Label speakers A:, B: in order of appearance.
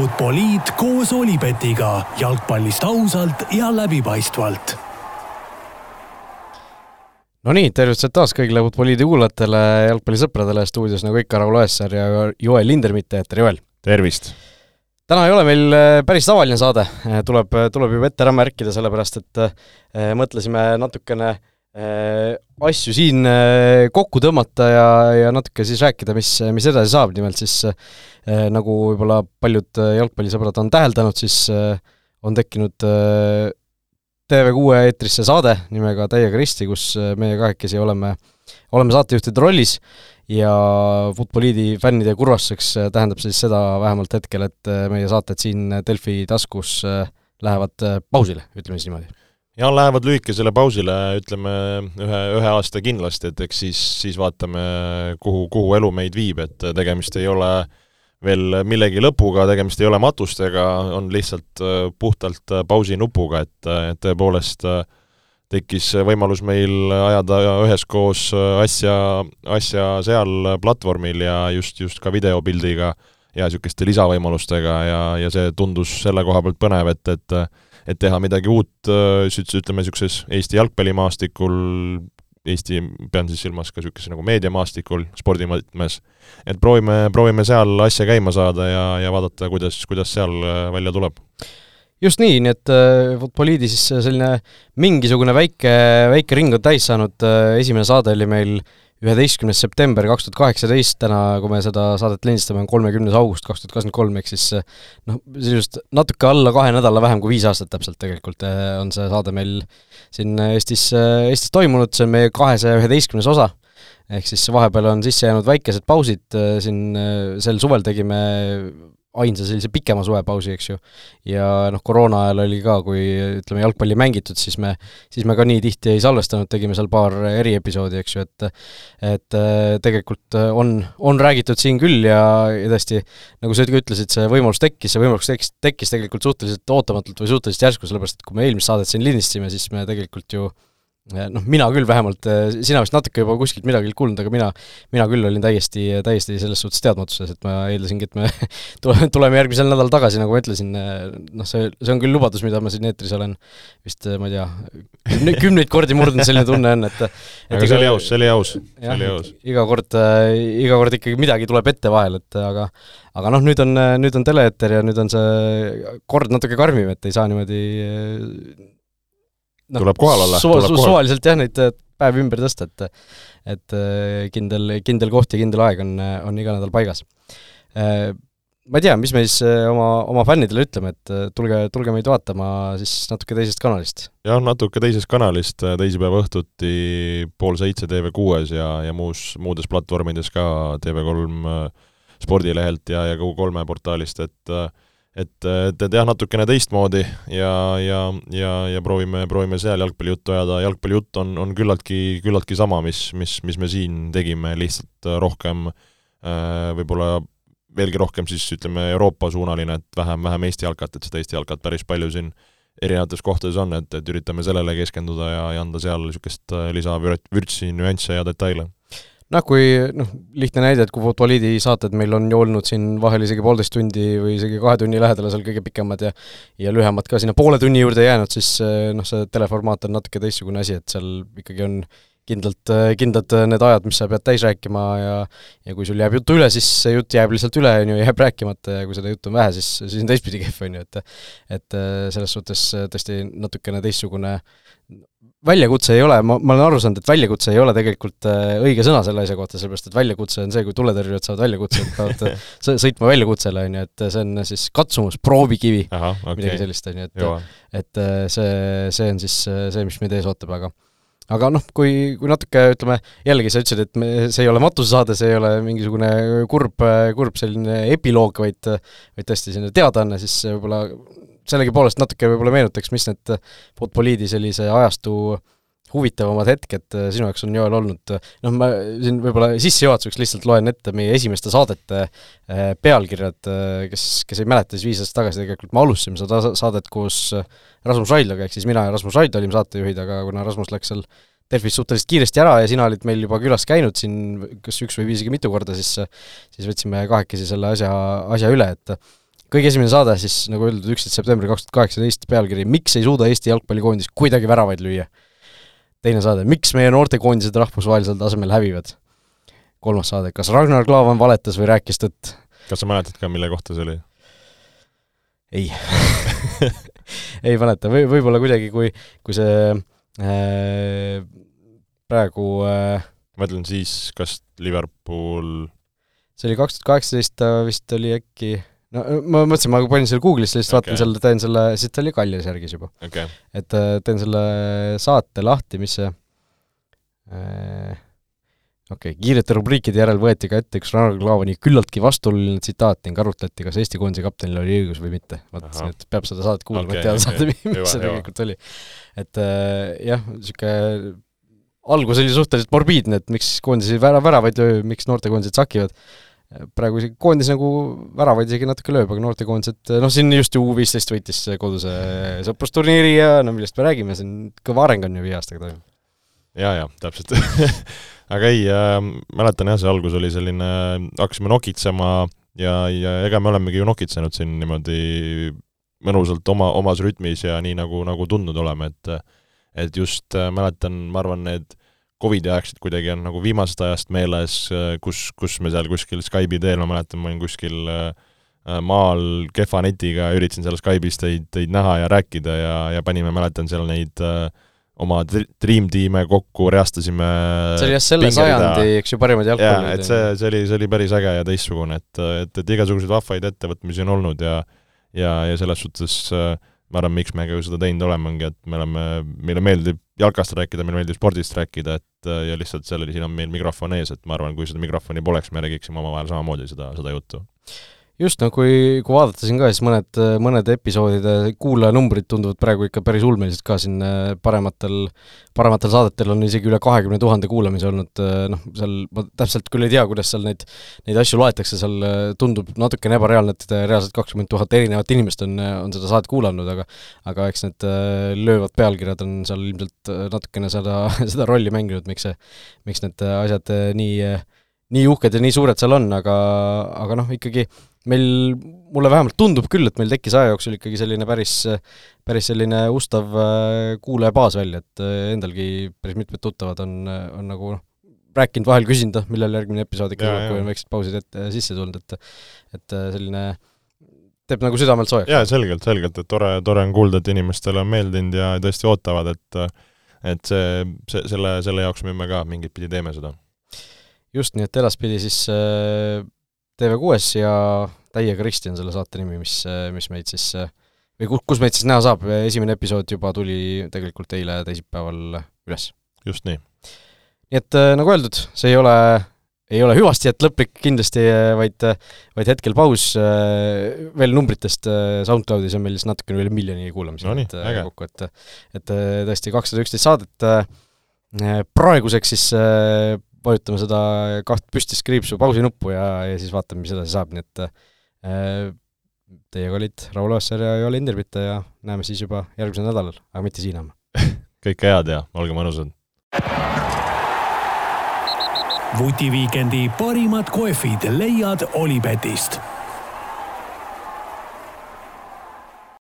A: Futboliit koos Olipetiga jalgpallist ausalt ja läbipaistvalt.
B: Nonii, tervitused taas kõigile Futboliidi kuulajatele, jalgpallisõpradele, stuudios nagu ikka, Raul Oessar ja Joel Lindermitte, tere Joel!
C: tervist!
B: täna ei ole meil äh, päris tavaline saade, äh, tuleb, tuleb juba ette ära märkida, sellepärast et äh, mõtlesime natukene äh, asju siin äh, kokku tõmmata ja, ja natuke siis rääkida, mis, mis edasi saab, nimelt siis äh, nagu võib-olla paljud äh, jalgpallisõbrad on täheldanud, siis äh, on tekkinud äh, TV6 eetrisse saade nimega Täiega risti, kus äh, meie kahekesi oleme, oleme saatejuhtide rollis ja Futboliidi fännide kurvastuseks äh, tähendab siis seda vähemalt hetkel, et äh, meie saated siin Delfi taskus lähevad pausile, ütleme siis niimoodi
C: ja lähevad lühikesele pausile, ütleme ühe, ühe aasta kindlasti, et eks siis, siis vaatame, kuhu, kuhu elu meid viib, et tegemist ei ole veel millegi lõpuga, tegemist ei ole matustega, on lihtsalt puhtalt pausinupuga, et, et tõepoolest tekkis võimalus meil ajada üheskoos asja, asja seal platvormil ja just, just ka videopildiga ja niisuguste lisavõimalustega ja, ja see tundus selle koha pealt põnev, et, et et teha midagi uut, ütleme niisuguses Eesti jalgpallimaastikul, Eesti, pean siis silmas ka niisuguse nagu meediamaastikul, spordimõõtmes, et proovime, proovime seal asja käima saada ja, ja vaadata, kuidas, kuidas seal välja tuleb.
B: Just nii, nii et äh, Futboliidi siis selline mingisugune väike, väike ring on täis saanud äh,, esimene saade oli meil üheteistkümnes september kaks tuhat kaheksateist, täna, kui me seda saadet lindistame, on kolmekümnes august kaks tuhat kakskümmend kolm, ehk siis noh, sisust natuke alla kahe nädala vähem kui viis aastat täpselt tegelikult äh, on see saade meil siin Eestis, äh, Eestis toimunud, see on meie kahesaja üheteistkümnes osa, ehk siis vahepeal on sisse jäänud väikesed pausid, siin sel suvel tegime ainsa sellise pikema suvepausi, eks ju. ja noh, koroona ajal oli ka, kui ütleme, jalgpalli mängitud, siis me, siis me ka nii tihti ei salvestanud, tegime seal paar eriepisoodi, eks ju, et et äh, tegelikult on, on räägitud siin küll ja, ja tõesti, nagu sa ütlesid, see võimalus tekkis, see võimalus tekkis, tekkis tegelikult suhteliselt ootamatult või suhteliselt järsku, sellepärast et kui me eelmist saadet siin lindistasime, siis me tegelikult ju noh, mina küll vähemalt, eh, sina vist natuke juba kuskilt midagi kuulnud, aga mina, mina küll olin täiesti, täiesti selles suhtes teadmatuses, et ma eeldasingi, et me tuleme, järgmisel nädalal tagasi, nagu ma ütlesin, eh, noh, see, see on küll lubadus, mida ma siin eetris olen vist, eh, ma ei tea, kümneid kordi murdnud, selline tunne on, et
C: et aga see oli aus, see oli aus, see oli aus.
B: iga kord, iga kord ikkagi midagi tuleb ette vahel, et aga aga noh, nüüd on, nüüd on tele-eeter ja nüüd on see kord natuke karmim, et ei saa niimoodi
C: no, tuleb kohal olla
B: suva, su, suvaliselt jah, neid äh, päevi ümber tõsta, et et äh, kindel, kindel koht ja kindel aeg on, on iga nädal paigas. Äh, ma ei tea, mis me siis oma, oma fännidele ütleme, et tulge, tulge meid vaatama siis natuke teisest kanalist.
C: jah, natuke teisest kanalist, teisipäeva õhtuti pool seitse TV6-s ja, ja muus, muudes platvormides ka TV3 spordilehelt ja, ja Go3 portaalist, et äh, et, et, et jah, natukene teistmoodi ja, ja, ja, ja proovime, proovime seal jalgpallijuttu ajada, jalgpallijutt on, on küllaltki, küllaltki sama, mis, mis, mis me siin tegime, lihtsalt rohkem äh, võib-olla veelgi rohkem siis ütleme Euroopa-suunaline, et vähem, vähem Eesti jalkat, et seda Eesti jalkat päris palju siin erinevates kohtades on, et, et üritame sellele keskenduda ja, ja anda seal niisugust lisavürtsi, nüansse ja detaile
B: noh, kui noh, lihtne näide, et kui Futboliidi saated meil on ju olnud siin vahel isegi poolteist tundi või isegi kahe tunni lähedal seal kõige pikemad ja ja lühemad ka sinna poole tunni juurde jäänud, siis eh, noh, see teleformaat on natuke teistsugune asi, et seal ikkagi on kindlalt, kindlad need ajad, mis sa pead täis rääkima ja ja kui sul jääb juttu üle, siis see jutt jääb lihtsalt üle, on ju, jääb rääkimata ja kui seda juttu on vähe, siis, siis on teistpidi kehv, on ju, et et eh, selles suhtes tõesti natukene teistsugune väljakutse ei ole, ma, ma olen aru saanud, et väljakutse ei ole tegelikult äh, õige sõna selle asja kohta, sellepärast et väljakutse on see, kui tuletõrjujad saavad väljakutse, et peavad äh, sõitma väljakutsele, on ju, et see on siis katsumus, proovikivi, okay. midagi sellist, on ju, et et äh, see, see on siis see, mis meid ees ootab, aga aga noh, kui, kui natuke ütleme, jällegi sa ütlesid, et me, see ei ole matusesaade, see ei ole mingisugune kurb, kurb selline epiloog, vaid vaid tõesti selline teadaanne, siis võib-olla sellegipoolest natuke võib-olla meenutaks, mis need Futboliidi sellise ajastu huvitavamad hetked äh, sinu jaoks on, Joel, olnud, noh, ma siin võib-olla sissejuhatuseks lihtsalt loen ette meie esimeste saadete äh, pealkirjad, äh, kes, kes ei mäleta, siis viis aastat tagasi tegelikult me alustasime seda saadet koos Rasmus Raidlaga, ehk siis mina ja Rasmus Raid olime saatejuhid, aga kuna Rasmus läks seal Delfis suhteliselt kiiresti ära ja sina olid meil juba külas käinud siin kas üks või isegi mitu korda, siis siis võtsime kahekesi selle asja, asja üle, et kõige esimene saade siis, nagu öeldud, üksteist september kaks tuhat kaheksateist, pealkiri Miks ei suuda Eesti jalgpallikoondis kuidagi väravaid lüüa? Teine saade, miks meie noortekoondised rahvusvahelisel tasemel hävivad? kolmas saade, kas Ragnar Klavan valetas või rääkis tõtt?
C: kas sa mäletad ka, mille kohta see oli?
B: ei ei mäleta, või võib-olla kuidagi, kui, kui see äh, praegu äh,
C: ma ütlen siis, kas Liverpool
B: see oli kaks tuhat kaheksateist, ta vist oli äkki no ma mõtlesin, ma panin selle Google'isse, lihtsalt okay. vaatan selle, teen selle, siis ta oli Kaljas järgis juba
C: okay..
B: et äh, teen selle saate lahti, mis see äh, okei okay., kiirete rubriikide järel võeti ka ette üks Ragnar Klavani küllaltki vastuoluline tsitaat ning arutati, kas Eesti koondise kaptenil oli õigus või mitte. vaatasin, et peab seda saadet kuulama okay,, et teada okay. saada, mis see tegelikult oli. et äh, jah, niisugune algus oli suhteliselt morbiidne, et miks koondisi vära-, väravaid miks noortekoondised sakivad. Praegu isegi koondis nagu väravaid isegi natuke lööb, aga noortekoondised, noh siin just ju U viisteist võitis koduse sõprusturniiri ja no millest me räägime, see on kõva areng on ju viie aastaga toimunud.
C: jaa, jaa, täpselt aga ei äh,, mäletan jah, see algus oli selline, hakkasime nokitsema ja, ja ega me olemegi ju nokitsenud siin niimoodi mõnusalt oma, omas rütmis ja nii, nagu, nagu tundnud oleme, et et just äh, mäletan, ma arvan, need Covidi aegsid kuidagi on nagu viimasest ajast meeles, äh, kus, kus me seal kuskil Skype'i teel, ma mäletan, ma olin kuskil äh, maal kehva netiga, üritasin seal Skype'is teid, teid näha ja rääkida ja, ja panime, mäletan seal neid äh, oma Dream Team'e kokku, reastasime
B: see oli jah selle sajandi, eks ju, parimad jalgpallurid.
C: et see, see oli, see oli päris äge ja teistsugune, et, et, et igasuguseid vahvaid ettevõtmisi on olnud ja ja, ja selles suhtes äh, ma arvan, miks me ka ju seda teinud oleme, ongi, et me oleme, meile meeldib jalkast rääkida, meile meeldib spordist rääkida, et ja lihtsalt sellele, siin on meil mikrofon ees, et ma arvan, kui seda mikrofoni poleks, me räägiksime omavahel samamoodi seda, seda juttu
B: just, no kui, kui vaadata siin ka, siis mõned, mõned episoodide kuulajanumbrid tunduvad praegu ikka päris ulmelised ka siin äh, parematel, parematel saadetel on isegi üle kahekümne tuhande kuulamise olnud, äh, noh, seal ma täpselt küll ei tea, kuidas seal neid, neid asju loetakse, seal äh, tundub natukene ebareaalne, et reaalselt kakskümmend tuhat erinevat inimest on, on seda saadet kuulanud, aga aga eks need löövad pealkirjad on seal ilmselt natukene seda, seda rolli mänginud, miks see, miks need asjad nii nii uhked ja nii suured seal on, aga, aga noh, ikkagi meil, mulle vähemalt tundub küll, et meil tekkis aja jooksul ikkagi selline päris, päris selline ustav äh, kuulajabaas välja, et äh, endalgi päris mitmed tuttavad on, on nagu noh, rääkinud, vahel küsinud, noh, millal järgmine episood ikka tuleb, kui on väiksed pausid ette sisse tulnud, et et äh, selline teeb nagu südamelt soojaks.
C: jaa, selgelt, selgelt, et tore, tore on kuulda, et inimestele on meeldinud ja tõesti ootavad, et et see, see, selle, selle jaoks me ka mingit pidi teeme seda.
B: Just, nii et edaspidi siis äh, TV6-s ja Täiega risti on selle saate nimi, mis, mis meid siis või kus, kus meid siis näha saab, esimene episood juba tuli tegelikult eile teisipäeval üles.
C: just nii.
B: nii et nagu öeldud, see ei ole, ei ole hüvasti, et lõplik kindlasti, vaid, vaid hetkel paus veel numbritest, SoundCloudis on meil siis natukene üle miljoni kuulamisi
C: no nii,
B: kokku, et et tõesti kakssada üksteist saadet, praeguseks siis vajutame seda kaht püstist kriipsu pausinuppu ja, ja siis vaatame, mis edasi saab, nii et äh, teiega olid Raul Oessar ja Joel Inderbitte ja näeme siis juba järgmisel nädalal, aga mitte siin homme
C: kõike head ja olge mõnusad!
A: vutiviikendi parimad kohvid leiad Olipetist